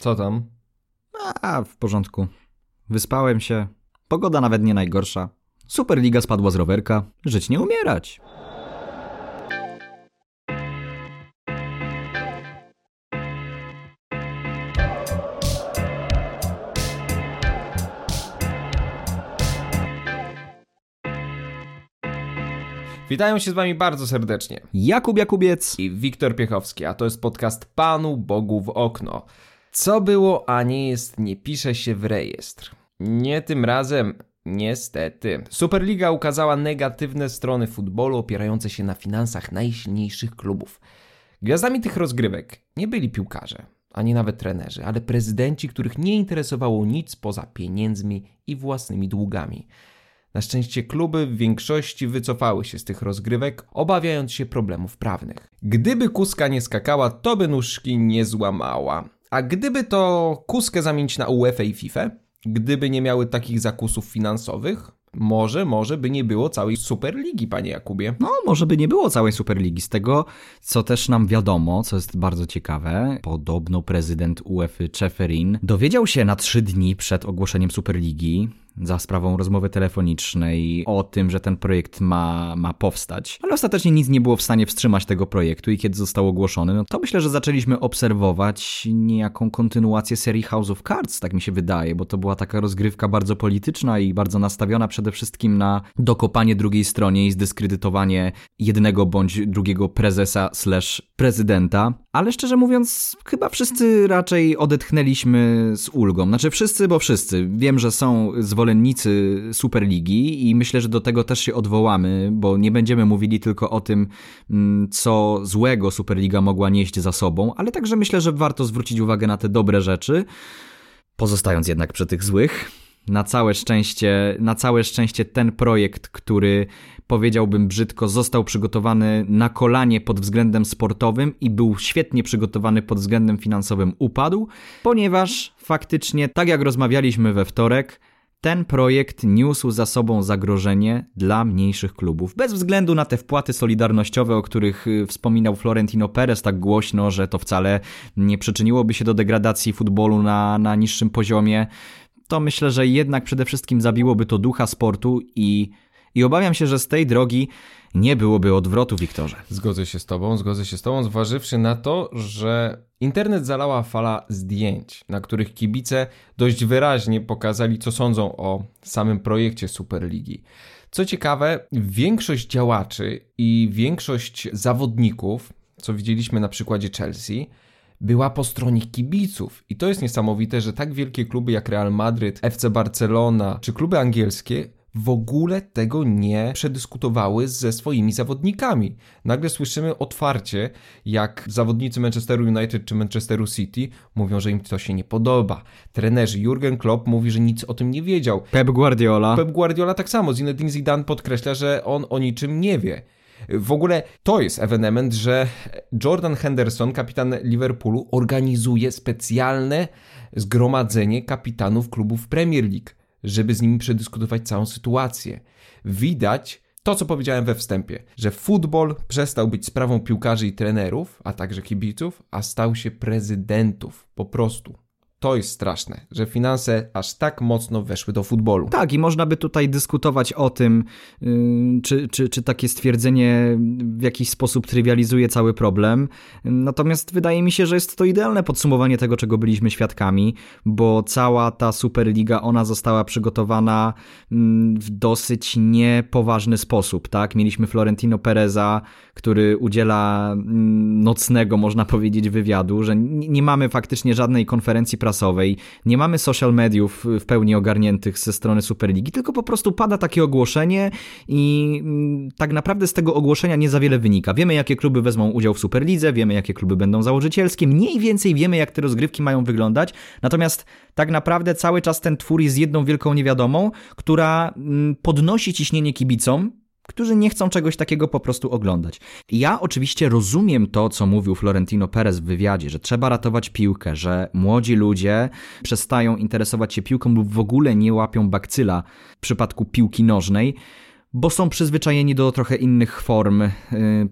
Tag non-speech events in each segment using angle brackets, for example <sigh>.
Co tam? A, w porządku. Wyspałem się. Pogoda nawet nie najgorsza. Superliga spadła z rowerka. Żyć nie umierać. Witają się z wami bardzo serdecznie. Jakub Jakubiec. I Wiktor Piechowski, a to jest podcast Panu Bogu w okno. Co było, a nie jest, nie pisze się w rejestr. Nie tym razem, niestety. Superliga ukazała negatywne strony futbolu opierające się na finansach najsilniejszych klubów. Gwiazdami tych rozgrywek nie byli piłkarze, ani nawet trenerzy, ale prezydenci, których nie interesowało nic poza pieniędzmi i własnymi długami. Na szczęście kluby w większości wycofały się z tych rozgrywek, obawiając się problemów prawnych. Gdyby kuska nie skakała, to by nóżki nie złamała. A gdyby to kuskę zamienić na UEFA i FIFA, gdyby nie miały takich zakusów finansowych, może, może by nie było całej Superligi, panie Jakubie. No, może by nie było całej Superligi. Z tego, co też nam wiadomo, co jest bardzo ciekawe, podobno prezydent UEFA Czeferin dowiedział się na trzy dni przed ogłoszeniem Superligi, za sprawą rozmowy telefonicznej o tym, że ten projekt ma, ma powstać. Ale ostatecznie nic nie było w stanie wstrzymać tego projektu i kiedy został ogłoszony, no to myślę, że zaczęliśmy obserwować niejaką kontynuację serii House of Cards, tak mi się wydaje, bo to była taka rozgrywka bardzo polityczna i bardzo nastawiona przede wszystkim na dokopanie drugiej stronie i zdyskredytowanie jednego bądź drugiego prezesa slash prezydenta. Ale szczerze mówiąc, chyba wszyscy raczej odetchnęliśmy z ulgą. Znaczy wszyscy, bo wszyscy. Wiem, że są zwolennicy Superligi i myślę, że do tego też się odwołamy, bo nie będziemy mówili tylko o tym, mm, co złego Superliga mogła nieść za sobą, ale także myślę, że warto zwrócić uwagę na te dobre rzeczy, pozostając jednak przy tych złych. Na całe szczęście, na całe szczęście ten projekt, który powiedziałbym brzydko, został przygotowany na kolanie pod względem sportowym i był świetnie przygotowany pod względem finansowym, upadł, ponieważ faktycznie, tak jak rozmawialiśmy we wtorek, ten projekt niósł za sobą zagrożenie dla mniejszych klubów. Bez względu na te wpłaty solidarnościowe, o których y, wspominał Florentino Perez tak głośno, że to wcale nie przyczyniłoby się do degradacji futbolu na, na niższym poziomie, to myślę, że jednak przede wszystkim zabiłoby to ducha sportu i, i obawiam się, że z tej drogi nie byłoby odwrotu, Wiktorze. Zgodzę się z tobą, zgodzę się z tobą, zważywszy na to, że internet zalała fala zdjęć, na których kibice dość wyraźnie pokazali, co sądzą o samym projekcie Superligi. Co ciekawe, większość działaczy i większość zawodników, co widzieliśmy na przykładzie Chelsea, była po stronie kibiców. I to jest niesamowite, że tak wielkie kluby jak Real Madryt, FC Barcelona czy kluby angielskie w ogóle tego nie przedyskutowały ze swoimi zawodnikami. Nagle słyszymy otwarcie, jak zawodnicy Manchesteru United czy Manchesteru City mówią, że im to się nie podoba. Trenerzy Jurgen Klopp mówi, że nic o tym nie wiedział. Pep Guardiola. Pep Guardiola tak samo. Zinedine Zidane podkreśla, że on o niczym nie wie. W ogóle to jest ewenement, że Jordan Henderson, kapitan Liverpoolu, organizuje specjalne zgromadzenie kapitanów klubów Premier League, żeby z nimi przedyskutować całą sytuację. Widać to, co powiedziałem we wstępie, że futbol przestał być sprawą piłkarzy i trenerów, a także kibiców, a stał się prezydentów. Po prostu. To jest straszne, że finanse aż tak mocno weszły do futbolu. Tak, i można by tutaj dyskutować o tym, yy, czy, czy, czy takie stwierdzenie w jakiś sposób trywializuje cały problem. Natomiast wydaje mi się, że jest to idealne podsumowanie tego, czego byliśmy świadkami, bo cała ta Superliga, ona została przygotowana mm, w dosyć niepoważny sposób, tak? Mieliśmy Florentino Pereza, który udziela mm, nocnego, można powiedzieć, wywiadu, że nie mamy faktycznie żadnej konferencji prasowej prasowej, nie mamy social mediów w pełni ogarniętych ze strony Superligi, tylko po prostu pada takie ogłoszenie i mm, tak naprawdę z tego ogłoszenia nie za wiele wynika. Wiemy, jakie kluby wezmą udział w Superlidze, wiemy, jakie kluby będą założycielskie, mniej więcej wiemy, jak te rozgrywki mają wyglądać, natomiast tak naprawdę cały czas ten twór jest jedną wielką niewiadomą, która mm, podnosi ciśnienie kibicom, którzy nie chcą czegoś takiego po prostu oglądać. Ja oczywiście rozumiem to, co mówił Florentino Perez w wywiadzie, że trzeba ratować piłkę, że młodzi ludzie przestają interesować się piłką lub w ogóle nie łapią bakcyla w przypadku piłki nożnej, bo są przyzwyczajeni do trochę innych form, y,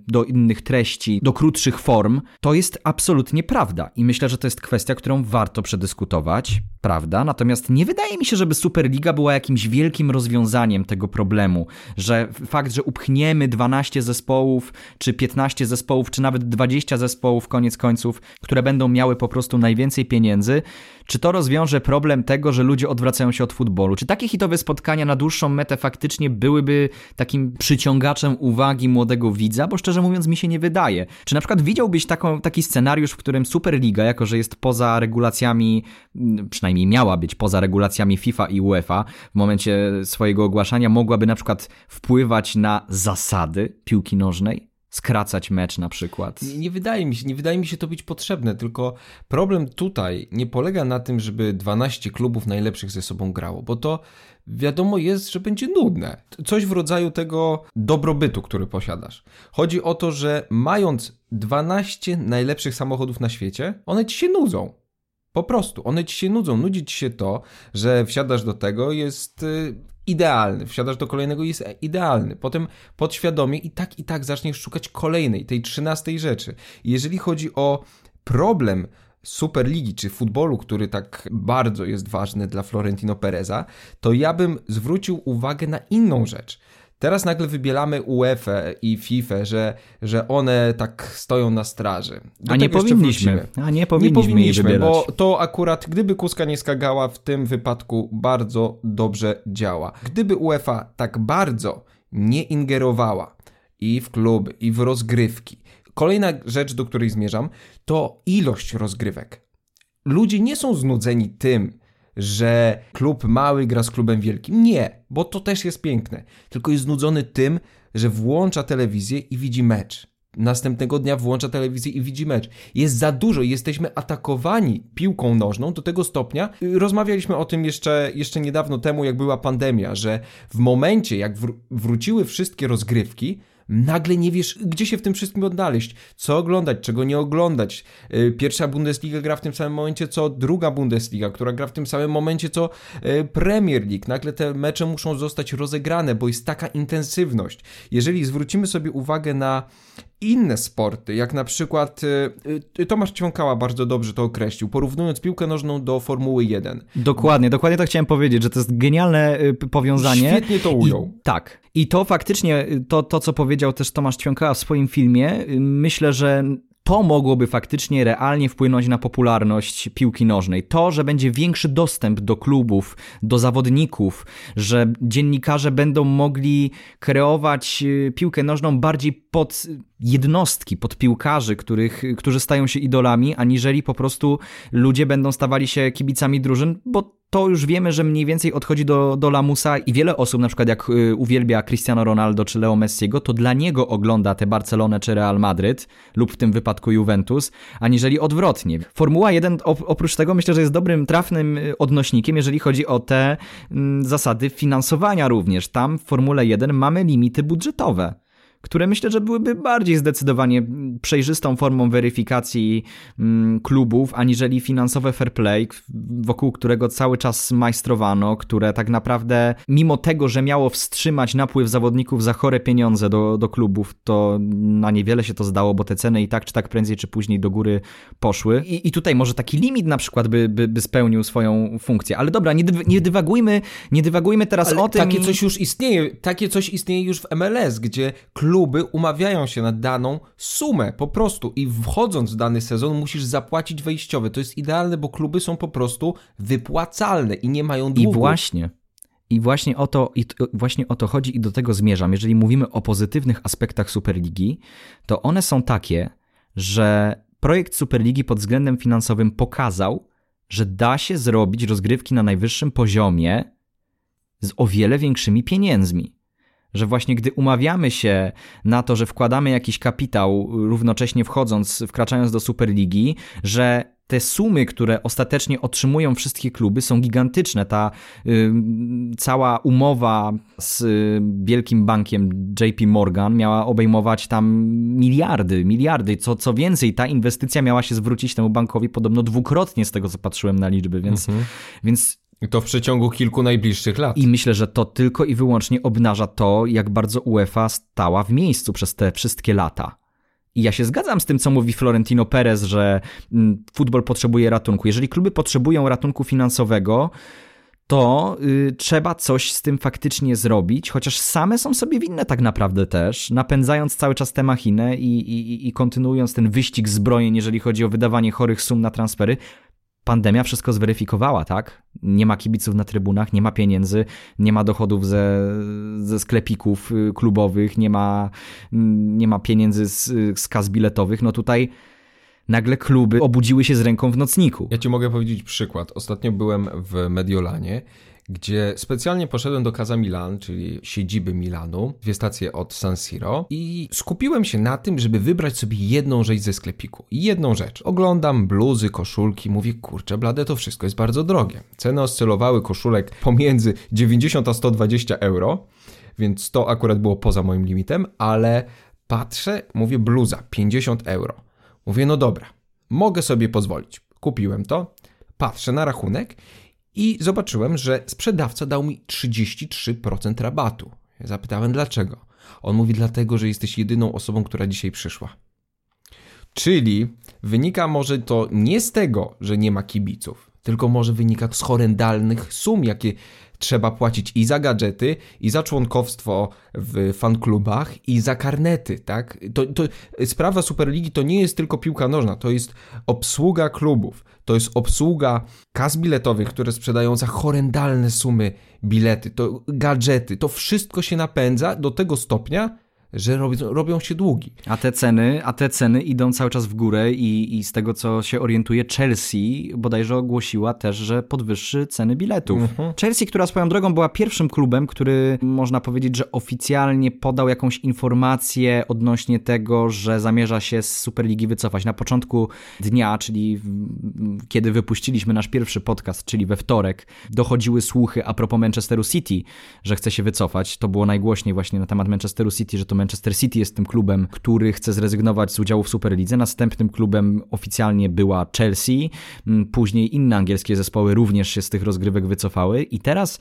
do innych treści, do krótszych form, to jest absolutnie prawda. I myślę, że to jest kwestia, którą warto przedyskutować, prawda? Natomiast nie wydaje mi się, żeby Superliga była jakimś wielkim rozwiązaniem tego problemu, że fakt, że upchniemy 12 zespołów, czy 15 zespołów, czy nawet 20 zespołów, koniec końców, które będą miały po prostu najwięcej pieniędzy, czy to rozwiąże problem tego, że ludzie odwracają się od futbolu? Czy takie hitowe spotkania na dłuższą metę faktycznie byłyby takim przyciągaczem uwagi młodego widza? Bo szczerze mówiąc mi się nie wydaje. Czy na przykład widziałbyś taką, taki scenariusz, w którym Superliga, jako że jest poza regulacjami, mm, przynajmniej miała być poza regulacjami FIFA i UEFA, w momencie swojego ogłaszania mogłaby na przykład wpływać na zasady piłki nożnej? skracać mecz na przykład. Nie, nie, wydaje mi się, nie wydaje mi się to być potrzebne, tylko problem tutaj nie polega na tym, żeby 12 klubów najlepszych ze sobą grało, bo to wiadomo jest, że będzie nudne. Coś w rodzaju tego dobrobytu, który posiadasz. Chodzi o to, że mając 12 najlepszych samochodów na świecie, one ci się nudzą. Po prostu, one ci się nudzą. Nudzi ci się to, że wsiadasz do tego, jest y, idealny. Wsiadasz do kolejnego jest idealny. Potem podświadomie i tak i tak zaczniesz szukać kolejnej, tej trzynastej rzeczy. jeżeli chodzi o problem Superligi czy futbolu, który tak bardzo jest ważny dla Florentino Pereza, to ja bym zwrócił uwagę na inną rzecz. Teraz nagle wybielamy UEFA i FIFA, że, że one tak stoją na straży. Do A nie powinniśmy. A nie powinniśmy, nie powinniśmy bo to akurat, gdyby kuska nie skagała, w tym wypadku bardzo dobrze działa. Gdyby UEFA tak bardzo nie ingerowała i w kluby, i w rozgrywki. Kolejna rzecz, do której zmierzam, to ilość rozgrywek. Ludzie nie są znudzeni tym, że klub mały gra z klubem wielkim. Nie, bo to też jest piękne. Tylko jest znudzony tym, że włącza telewizję i widzi mecz. Następnego dnia włącza telewizję i widzi mecz. Jest za dużo, jesteśmy atakowani piłką nożną do tego stopnia. Rozmawialiśmy o tym jeszcze, jeszcze niedawno temu, jak była pandemia, że w momencie, jak wróciły wszystkie rozgrywki, nagle nie wiesz, gdzie się w tym wszystkim odnaleźć, co oglądać, czego nie oglądać. Y, pierwsza Bundesliga gra w tym samym momencie, co druga Bundesliga, która gra w tym samym momencie, co y, Premier League. Nagle te mecze muszą zostać rozegrane, bo jest taka intensywność. Jeżeli zwrócimy sobie uwagę na inne sporty, jak na przykład y, Tomasz Ciąkała bardzo dobrze to określił, porównując piłkę nożną do Formuły 1. Dokładnie, dokładnie to chciałem powiedzieć, że to jest genialne powiązanie. Świetnie to ujął. I, tak. I to faktycznie, to, to co powiedział też Tomasz Ćwiąkała w swoim filmie, myślę, że to mogłoby faktycznie realnie wpłynąć na popularność piłki nożnej. To, że będzie większy dostęp do klubów, do zawodników, że dziennikarze będą mogli kreować y, piłkę nożną bardziej pod jednostki, pod piłkarzy, których, którzy stają się idolami, aniżeli po prostu ludzie będą stawali się kibicami drużyn, bo to już wiemy, że mniej więcej odchodzi do, do lamusa i wiele osób, na przykład jak y, uwielbia Cristiano Ronaldo czy Leo Messiego, to dla niego ogląda te Barcelonę czy Real Madryt lub w tym wypadku Juventus, aniżeli odwrotnie. Formuła 1 oprócz tego myślę, że jest dobrym, trafnym y, odnośnikiem, jeżeli chodzi o te mm, zasady finansowania również. Tam w Formule 1 mamy limity budżetowe które myślę, że byłyby bardziej zdecydowanie przejrzystą formą weryfikacji mm, klubów, aniżeli finansowe fair play, wokół którego cały czas majstrowano, które tak naprawdę, mimo tego, że miało wstrzymać napływ zawodników za chore pieniądze do, do klubów, to na niewiele się to zdało, bo te ceny i tak czy tak prędzej czy później do góry poszły. I, i tutaj może taki limit na przykład by, by, by spełnił swoją funkcję. Ale dobra, nie, nie dywagujmy, nie dywagujmy teraz Ale o tym. Takie coś już istnieje, takie coś istnieje już w MLS, gdzie klub kluby umawiają się na daną sumę po prostu i wchodząc w dany sezon musisz zapłacić wejściowe. To jest idealne, bo kluby są po prostu wypłacalne i nie mają długu. I właśnie. I właśnie o, to, I właśnie o to chodzi i do tego zmierzam. Jeżeli mówimy o pozytywnych aspektach Superligi, to one są takie, że projekt Superligi pod względem finansowym pokazał, że da się zrobić rozgrywki na najwyższym poziomie z o wiele większymi pieniędzmi że właśnie gdy umawiamy się na to, że wkładamy jakiś kapitał, równocześnie wchodząc, wkraczając do Superligi, że te sumy, które ostatecznie otrzymują wszystkie kluby, są gigantyczne. Ta y, cała umowa z y, wielkim bankiem JP Morgan miała obejmować tam miliardy, miliardy. Co, co więcej, ta inwestycja miała się zwrócić temu bankowi podobno dwukrotnie z tego, co patrzyłem na liczby, więc, mhm. więc I to w przeciągu kilku najbliższych lat. I myślę, że to tylko i wyłącznie obnaża to, jak bardzo UEFA stała w miejscu przez te wszystkie lata. I ja się zgadzam z tym, co mówi Florentino Perez, że mm, futbol potrzebuje ratunku. Jeżeli kluby potrzebują ratunku finansowego, to y, trzeba coś z tym faktycznie zrobić, chociaż same są sobie winne tak naprawdę też, napędzając cały czas tę machinę i, i, i kontynuując ten wyścig zbrojeń, jeżeli chodzi o wydawanie chorych sum na transfery. Pandemia wszystko zweryfikowała, tak? Nie ma kibiców na trybunach, nie ma pieniędzy, nie ma dochodów ze, ze sklepików y, klubowych, nie ma, nie ma pieniędzy z, z kas biletowych. No tutaj nagle kluby obudziły się z ręką w nocniku. Ja ci mogę powiedzieć przykład. Ostatnio byłem w Mediolanie, gdzie specjalnie poszedłem do Casa Milan, czyli siedziby Milanu, dwie stacje od San Siro i skupiłem się na tym, żeby wybrać sobie jedną rzecz ze sklepiku. Jedną rzecz. Oglądam bluzy, koszulki, mówię, kurczę blade, to wszystko jest bardzo drogie. Ceny oscylowały koszulek pomiędzy 90 a 120 euro, więc to akurat było poza moim limitem, ale patrzę, mówię, bluza 50 euro. Mówię, no dobra, mogę sobie pozwolić. Kupiłem to, patrzę na rachunek i zobaczyłem, że sprzedawca dał mi 33% rabatu. Zapytałem dlaczego. On mówi dlatego, że jesteś jedyną osobą, która dzisiaj przyszła. Czyli wynika może to nie z tego, że nie ma kibiców, tylko może wynika z horrendalnych sum, jakie trzeba płacić i za gadżety, i za członkowstwo w fanklubach, i za karnety, tak? To, to, sprawa Superligi to nie jest tylko piłka nożna, to jest obsługa klubów, to jest obsługa kas biletowych, które sprzedają za horrendalne sumy bilety, to gadżety, to wszystko się napędza do tego stopnia, że robią, robią się długi. A te ceny, a te ceny idą cały czas w górę i, i z tego co się orientuje Chelsea bodajże ogłosiła też, że podwyższy ceny biletów. Mhm. Chelsea, która swoją drogą była pierwszym klubem, który można powiedzieć, że oficjalnie podał jakąś informację odnośnie tego, że zamierza się z Superligi wycofać. Na początku dnia, czyli kiedy wypuściliśmy nasz pierwszy podcast, czyli we wtorek, dochodziły słuchy a propos Manchesteru City, że chce się wycofać. To było najgłośniej właśnie na temat Manchesteru City, że to Manchester City jest tym klubem, który chce zrezygnować z udziału w Superlidze. Następnym klubem oficjalnie była Chelsea. Mm, później inne angielskie zespoły również się z tych rozgrywek wycofały. I teraz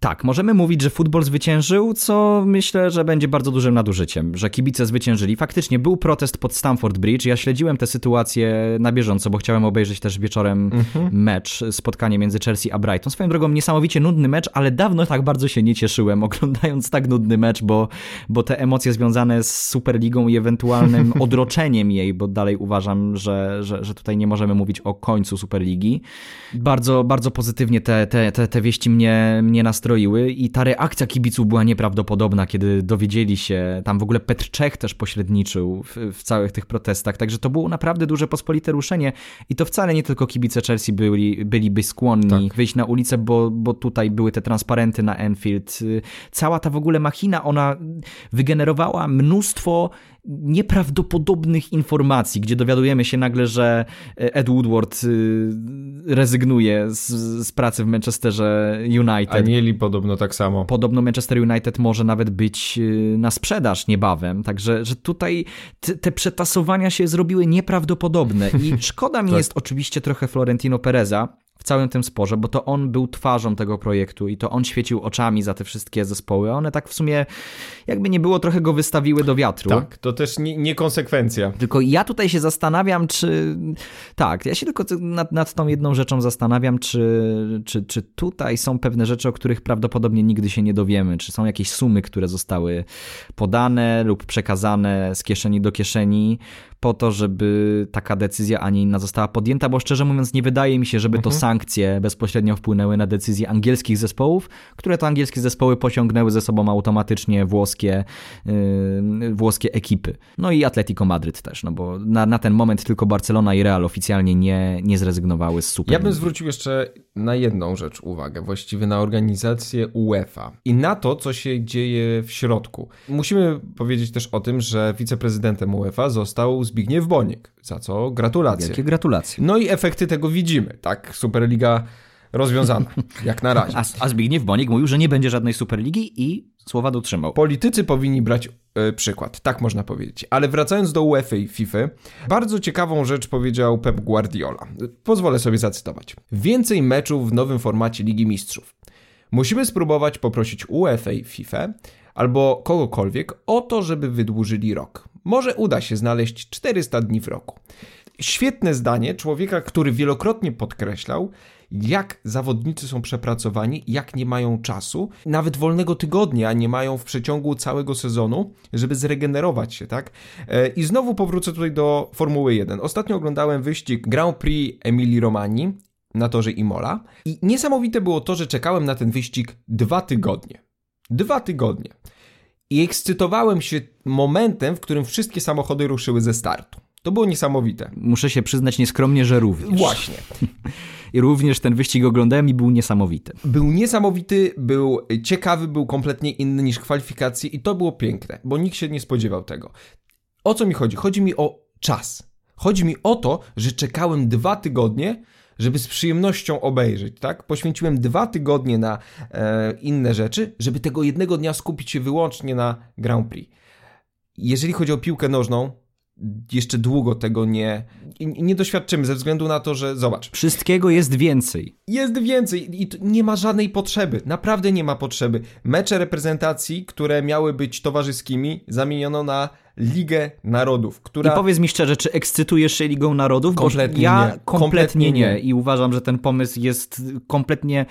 tak, możemy mówić, że futbol zwyciężył, co myślę, że będzie bardzo dużym nadużyciem, że kibice zwyciężyli. Faktycznie był protest pod Stamford Bridge. Ja śledziłem tę sytuację na bieżąco, bo chciałem obejrzeć też wieczorem mhm. mecz, spotkanie między Chelsea a Brighton. Swoją drogą niesamowicie nudny mecz, ale dawno tak bardzo się nie cieszyłem <laughs> oglądając tak nudny mecz, bo, bo te emocje związane z Superligą i ewentualnym <laughs> odroczeniem jej, bo dalej uważam, że, że, że tutaj nie możemy mówić o końcu Superligi. Bardzo, bardzo pozytywnie te, te, te, te wieści mnie, mnie nastroiły i ta reakcja kibiców była nieprawdopodobna, kiedy dowiedzieli się, tam w ogóle Petr Czech też pośredniczył w, w całych tych protestach, także to było naprawdę duże pospolite ruszenie i to wcale nie tylko kibice Chelsea byli, byliby skłonni tak. wyjść na ulicę, bo, bo tutaj były te transparenty na Enfield. Cała ta w ogóle machina, ona wygenerowała mnóstwo nieprawdopodobnych informacji, gdzie dowiadujemy się nagle, że Ed Woodward y, rezygnuje z, z pracy w Manchesterze United. Anieli podobno tak samo. Podobno Manchester United może nawet być y, na sprzedaż niebawem, także że tutaj te, te przetasowania się zrobiły nieprawdopodobne i <laughs> szkoda mi tak. jest oczywiście trochę Florentino Pereza, w całym tym sporze, bo to on był twarzą tego projektu i to on świecił oczami za te wszystkie zespoły. One tak w sumie, jakby nie było, trochę go wystawiły do wiatru. Tak, to też niekonsekwencja. Nie tylko ja tutaj się zastanawiam, czy. Tak, ja się tylko nad, nad tą jedną rzeczą zastanawiam, czy, czy, czy tutaj są pewne rzeczy, o których prawdopodobnie nigdy się nie dowiemy. Czy są jakieś sumy, które zostały podane lub przekazane z kieszeni do kieszeni po to, żeby taka decyzja, a nie inna została podjęta, bo szczerze mówiąc nie wydaje mi się, żeby mhm. to sankcje bezpośrednio wpłynęły na decyzje angielskich zespołów, które to angielskie zespoły pociągnęły ze sobą automatycznie włoskie, yy, włoskie ekipy. No i Atletico Madryt też, no bo na, na ten moment tylko Barcelona i Real oficjalnie nie, nie zrezygnowały z Super. Ja bym zwrócił jeszcze na jedną rzecz uwagę, właściwie na organizację UEFA i na to, co się dzieje w środku. Musimy powiedzieć też o tym, że wiceprezydentem UEFA został Zbigniew Boniek, za co gratulacje. Jakie gratulacje. No i efekty tego widzimy, tak? Superliga rozwiązana, <laughs> jak na razie. A, a Zbigniew Boniek mówił, że nie będzie żadnej Superligi i słowa dotrzymał. Politycy powinni brać e, przykład, tak można powiedzieć. Ale wracając do UEFA i FIFA, bardzo ciekawą rzecz powiedział Pep Guardiola. Pozwolę sobie zacytować. Więcej meczów w nowym formacie Ligi Mistrzów. Musimy spróbować poprosić UEFA i FIFA albo kogokolwiek o to, żeby wydłużyli rok. Może uda się znaleźć 400 dni w roku. Świetne zdanie człowieka, który wielokrotnie podkreślał, jak zawodnicy są przepracowani, jak nie mają czasu, nawet wolnego tygodnia nie mają w przeciągu całego sezonu, żeby zregenerować się, tak? E, I znowu powrócę tutaj do Formuły 1. Ostatnio oglądałem wyścig Grand Prix Emilii Romani na torze Imola i niesamowite było to, że czekałem na ten wyścig dwa tygodnie. Dwa tygodnie. I ekscytowałem się momentem, w którym wszystkie samochody ruszyły ze startu. To było niesamowite. Muszę się przyznać nieskromnie, że również. Właśnie. <laughs> I również ten wyścig oglądałem i był niesamowity. Był niesamowity, był ciekawy, był kompletnie inny niż kwalifikacje i to było piękne, bo nikt się nie spodziewał tego. O co mi chodzi? Chodzi mi o czas. Chodzi mi o to, że czekałem dwa tygodnie, żeby z przyjemnością obejrzeć, tak? Poświęciłem dwa tygodnie na e, inne rzeczy, żeby tego jednego dnia skupić się wyłącznie na Grand Prix. Jeżeli chodzi o piłkę nożną, jeszcze długo tego nie, nie doświadczymy, ze względu na to, że zobacz. Wszystkiego jest więcej. Jest więcej i nie ma żadnej potrzeby. Naprawdę nie ma potrzeby. Mecze reprezentacji, które miały być towarzyskimi, zamieniono na Ligę Narodów, która... I powiedz mi szczerze, czy ekscytujesz się Ligą Narodów? Kompletnie ja nie. kompletnie, Kompletnie nie. nie. I uważam, że ten pomysł jest kompletnie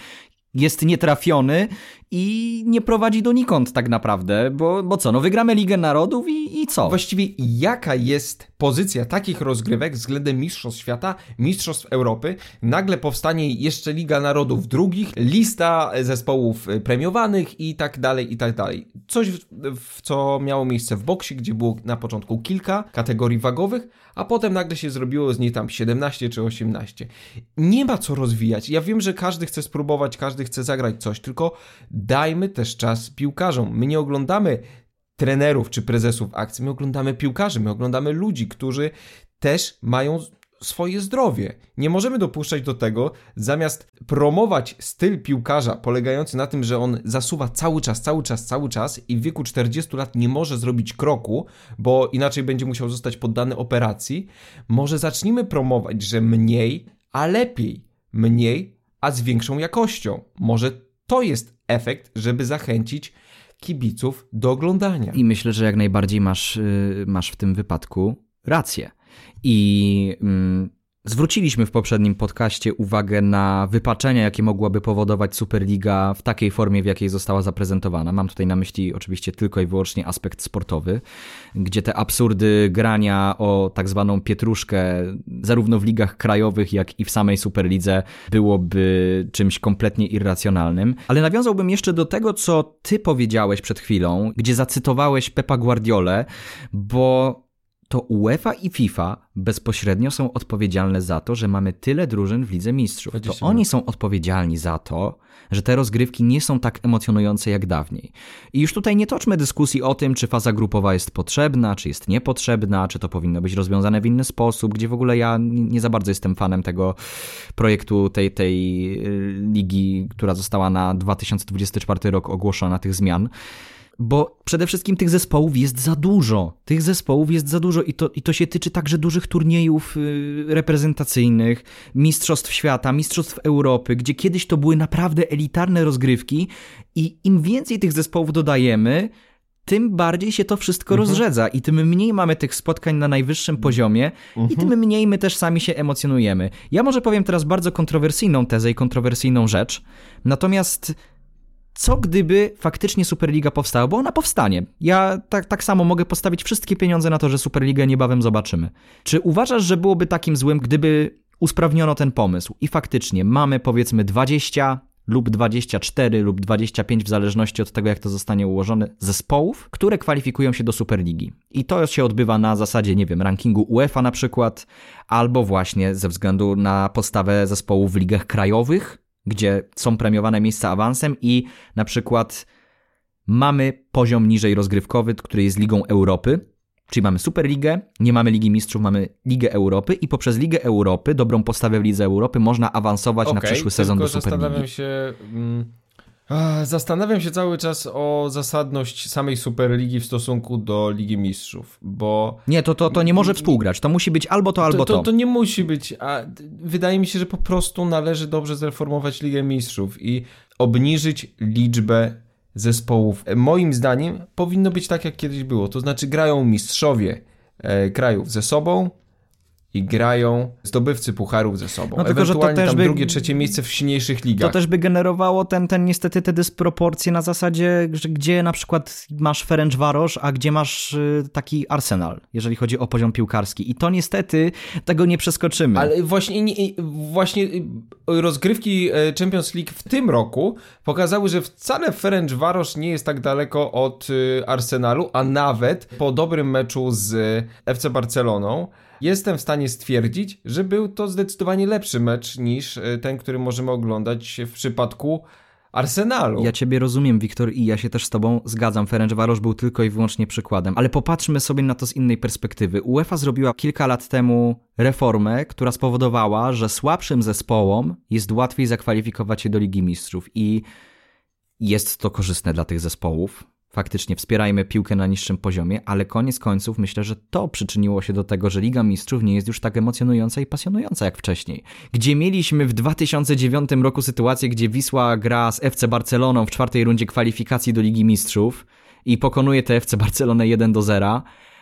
jest nietrafiony i nie prowadzi donikąd tak naprawdę, bo, bo co, no wygramy Ligę Narodów i, i co? Właściwie jaka jest pozycja takich rozgrywek względem Mistrzostw Świata, Mistrzostw Europy? Nagle powstanie jeszcze Liga Narodów drugich, lista zespołów premiowanych i tak dalej, i tak dalej. Coś, w, w co miało miejsce w boksie, gdzie było na początku kilka kategorii wagowych, a potem nagle się zrobiło z niej tam 17 czy 18. Nie ma co rozwijać. Ja wiem, że każdy chce spróbować, każdy chce zagrać coś, tylko dajmy też czas piłkarzom. My nie oglądamy trenerów czy prezesów akcji, my oglądamy piłkarzy, my oglądamy ludzi, którzy też mają swoje zdrowie. Nie możemy dopuszczać do tego, zamiast promować styl piłkarza polegający na tym, że on zasuwa cały czas, cały czas, cały czas i w wieku 40 lat nie może zrobić kroku, bo inaczej będzie musiał zostać poddany operacji, może zacznijmy promować, że mniej, a lepiej. Mniej, a z większą jakością. Może to jest efekt, żeby zachęcić kibiców do oglądania. I myślę, że jak najbardziej masz, y, masz w tym wypadku rację. I mm, zwróciliśmy w poprzednim podcaście uwagę na wypaczenia, jakie mogłaby powodować Superliga w takiej formie, w jakiej została zaprezentowana. Mam tutaj na myśli oczywiście tylko i wyłącznie aspekt sportowy, gdzie te absurdy grania o tak zwaną pietruszkę, zarówno w ligach krajowych, jak i w samej Superlidze, byłoby czymś kompletnie irracjonalnym. Ale nawiązałbym jeszcze do tego, co ty powiedziałeś przed chwilą, gdzie zacytowałeś Pepa Guardiolę, bo to UEFA i FIFA bezpośrednio są odpowiedzialne za to, że mamy tyle drużyn w Lidze Mistrzów. To 20 oni są odpowiedzialni za to, że te rozgrywki nie są tak emocjonujące jak dawniej. I już tutaj nie toczmy dyskusji o tym, czy faza grupowa jest potrzebna, czy jest niepotrzebna, czy to powinno być rozwiązane w inny sposób, gdzie w ogóle ja nie nie za bardzo jestem fanem tego projektu, tej, tej y, ligi, która została na 2024 rok ogłoszona, tych zmian. Bo przede wszystkim tych zespołów jest za dużo. Tych zespołów jest za dużo i to, i to się tyczy także dużych turniejów y, reprezentacyjnych, mistrzostw świata, mistrzostw Europy, gdzie kiedyś to były naprawdę elitarne rozgrywki i im więcej tych zespołów dodajemy, tym bardziej się to wszystko rozrzedza i tym mniej mamy tych spotkań na najwyższym poziomie i tym mniej my też sami się emocjonujemy. Ja może powiem teraz bardzo kontrowersyjną tezę i kontrowersyjną rzecz, natomiast co gdyby faktycznie Superliga powstała, bo ona powstanie. Ja tak, tak samo mogę postawić wszystkie pieniądze na to, że Superligę niebawem zobaczymy. Czy uważasz, że byłoby takim złym, gdyby usprawniono ten pomysł i faktycznie mamy powiedzmy 20 lub 24 lub 25 w zależności od tego jak to zostanie ułożone zespołów, które kwalifikują się do Superligi. I to się odbywa na zasadzie, nie wiem, rankingu UEFA na przykład, albo właśnie ze względu na postawę zespołów w ligach krajowych, gdzie są premiowane miejsca awansem i na przykład mamy poziom niżej rozgrywkowy, który jest Ligą Europy, czyli mamy Superligę, nie mamy Ligi Mistrzów, mamy Ligę Europy i poprzez Ligę Europy, dobrą postawę w Lidze Europy można awansować na Okej, przyszły sezon do Superligi. zastanawiam się, mm, Zastanawiam się cały czas o zasadność samej Superligi w stosunku do Ligi Mistrzów, bo... Nie, to, to, to nie może współgrać, to musi być albo to, albo to. To, to nie musi być, a wydaje mi się, że po prostu należy dobrze zreformować Ligę Mistrzów i obniżyć liczbę zespołów. Moim zdaniem powinno być tak, jak kiedyś było, to znaczy grają mistrzowie e, krajów ze sobą, i grają zdobywcy pucharów ze sobą. No tylko, że to też tam by, drugie, trzecie miejsce w silniejszych ligach. To też by generowało ten, ten niestety te dysproporcje na zasadzie, że gdzie na przykład masz Ferencvaros, a gdzie masz y, taki Arsenal, jeżeli chodzi o poziom piłkarski. I to niestety tego nie przeskoczymy. Ale właśnie, nie, właśnie y, rozgrywki e, Champions League w tym roku pokazały, że wcale Ferencvaros nie jest tak daleko od y, Arsenalu, a nawet po dobrym meczu z FC Barceloną jestem w stanie stwierdzić, że był to zdecydowanie lepszy mecz niż e, ten, który możemy oglądać w przypadku Arsenalu. Ja ciebie rozumiem, Wiktor, i ja się też z tobą zgadzam. Ferencvaros był tylko i wyłącznie przykładem. Ale popatrzmy sobie na to z innej perspektywy. UEFA zrobiła kilka lat temu reformę, która spowodowała, że słabszym zespołom jest łatwiej zakwalifikować się do Ligi Mistrzów i jest to korzystne dla tych zespołów faktycznie wspierajmy piłkę na niższym poziomie, ale koniec końców myślę, że to przyczyniło się do tego, że Liga Mistrzów nie jest już tak emocjonująca i pasjonująca jak wcześniej. Gdzie mieliśmy w 2009 roku sytuację, gdzie Wisła gra z FC Barceloną w czwartej rundzie kwalifikacji do Ligi Mistrzów i pokonuje te FC Barcelonę 1 do 0,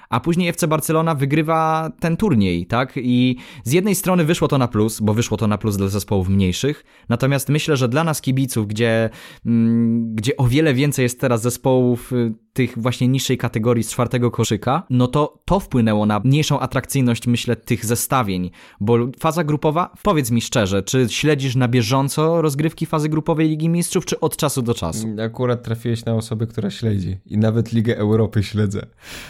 a później FC Barcelona wygrywa ten turniej, tak? I z jednej strony wyszło to na plus, bo wyszło to na plus dla zespołów mniejszych, natomiast myślę, że dla nas kibiców, gdzie, mm, gdzie o wiele więcej jest teraz zespołów y, tych właśnie niższej kategorii z czwartego koszyka, no to to wpłynęło na mniejszą atrakcyjność, myślę, tych zestawień, bo faza grupowa, powiedz mi szczerze, czy śledzisz na bieżąco rozgrywki fazy grupowej Ligi Mistrzów, czy od czasu do czasu? Akurat trafiłeś na osobę, która śledzi i nawet Ligę Europy śledzę,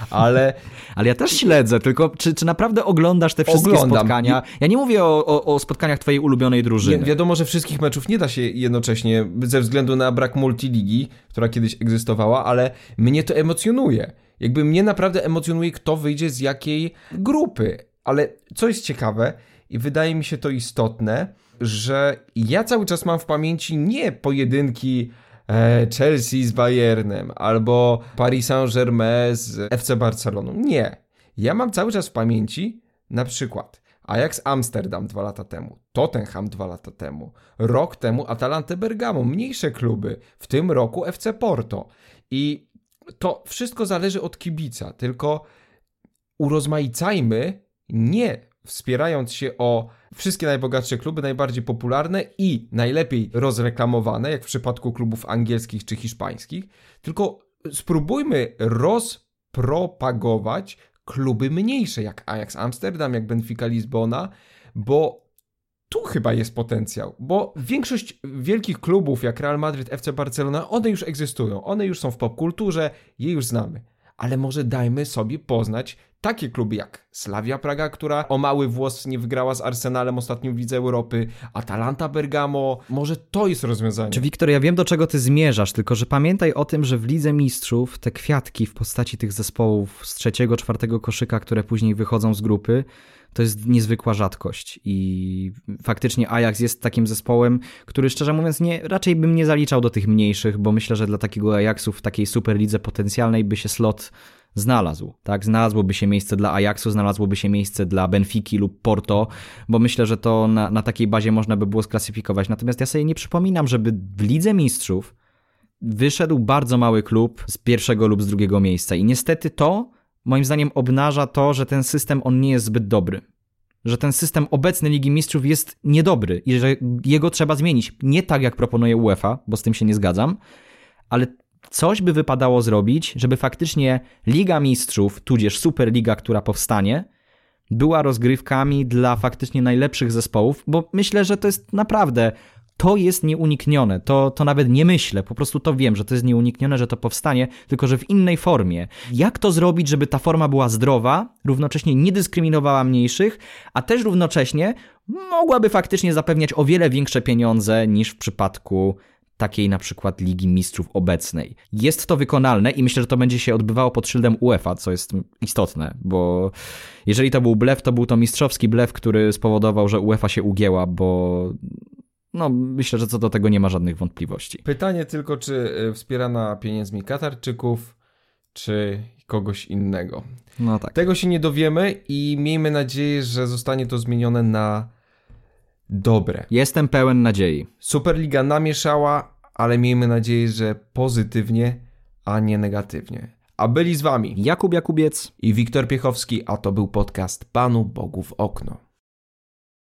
ale... <laughs> ale ja też śledzę, tylko czy, czy naprawdę oglądasz te wszystkie Oglądam. spotkania? Ja nie mówię o, o, o spotkaniach twojej ulubionej drużyny. Nie, wiadomo, że wszystkich meczów nie da się jednocześnie, ze względu na brak multiligi, która kiedyś egzystowała, ale mnie to emocjonuje. Jakby mnie naprawdę emocjonuje, kto wyjdzie z jakiej grupy. Ale co jest ciekawe i wydaje mi się to istotne, że ja cały czas mam w pamięci nie pojedynki e, Chelsea z Bayernem albo Paris Saint-Germain z FC Barceloną. Nie. Ja mam cały czas w pamięci na przykład Ajax Amsterdam dwa lata temu, Tottenham dwa lata temu, rok temu Atalanta Bergamo, mniejsze kluby, w tym roku FC Porto. I to wszystko zależy od kibica, tylko urozmaicajmy nie wspierając się o wszystkie najbogatsze kluby, najbardziej popularne i najlepiej rozreklamowane, jak w przypadku klubów angielskich czy hiszpańskich, tylko spróbujmy rozpropagować kluby mniejsze, jak Ajax Amsterdam, jak Benfica Lizbona, bo tu chyba jest potencjał, bo większość wielkich klubów jak Real Madrid, FC Barcelona, one już egzystują, one już są w popkulturze, je już znamy. Ale może dajmy sobie poznać takie kluby jak Slavia Praga, która o mały włos nie wygrała z Arsenalem ostatnio w Lidze Europy, Atalanta Bergamo, może to jest rozwiązanie. Czy Wiktor, ja wiem do czego ty zmierzasz, tylko że pamiętaj o tym, że w Lidze Mistrzów te kwiatki w postaci tych zespołów z trzeciego, czwartego koszyka, które później wychodzą z grupy, to jest niezwykła rzadkość i faktycznie Ajax jest takim zespołem, który szczerze mówiąc nie, raczej bym nie zaliczał do tych mniejszych, bo myślę, że dla takiego Ajaxu w takiej superlidze potencjalnej by się slot znalazł, tak? Znalazłoby się miejsce dla Ajaxu, znalazłoby się miejsce dla Benfiki lub Porto, bo myślę, że to na, na takiej bazie można by było sklasyfikować. Natomiast ja sobie nie przypominam, żeby w Lidze Mistrzów wyszedł bardzo mały klub z pierwszego lub z drugiego miejsca i niestety to moim zdaniem obnaża to, że ten system on nie jest zbyt dobry. Że ten system obecny Ligi Mistrzów jest niedobry i że jego trzeba zmienić. Nie tak jak proponuje UEFA, bo z tym się nie zgadzam, ale coś by wypadało zrobić, żeby faktycznie Liga Mistrzów, tudzież Superliga, która powstanie, była rozgrywkami dla faktycznie najlepszych zespołów, bo myślę, że to jest naprawdę to jest nieuniknione. To, to nawet nie myślę, po prostu to wiem, że to jest nieuniknione, że to powstanie, tylko że w innej formie. Jak to zrobić, żeby ta forma była zdrowa, równocześnie nie dyskryminowała mniejszych, a też równocześnie mogłaby faktycznie zapewniać o wiele większe pieniądze niż w przypadku takiej na przykład Ligi Mistrzów obecnej. Jest to wykonalne i myślę, że to będzie się odbywało pod szyldem UEFA, co jest istotne, bo jeżeli to był blef, to był to mistrzowski blef, który spowodował, że UEFA się ugięła, bo No, myślę, że co do tego nie ma żadnych wątpliwości. Pytanie tylko, czy y, wspierana pieniędzmi Katarczyków, czy kogoś innego. No tak. Tego się nie dowiemy i miejmy nadzieję, że zostanie to zmienione na dobre. Jestem pełen nadziei. Superliga namieszała, ale miejmy nadzieję, że pozytywnie, a nie negatywnie. A byli z wami Jakub Jakubiec. i Wiktor Piechowski, a to był podcast Panu Bogu w okno.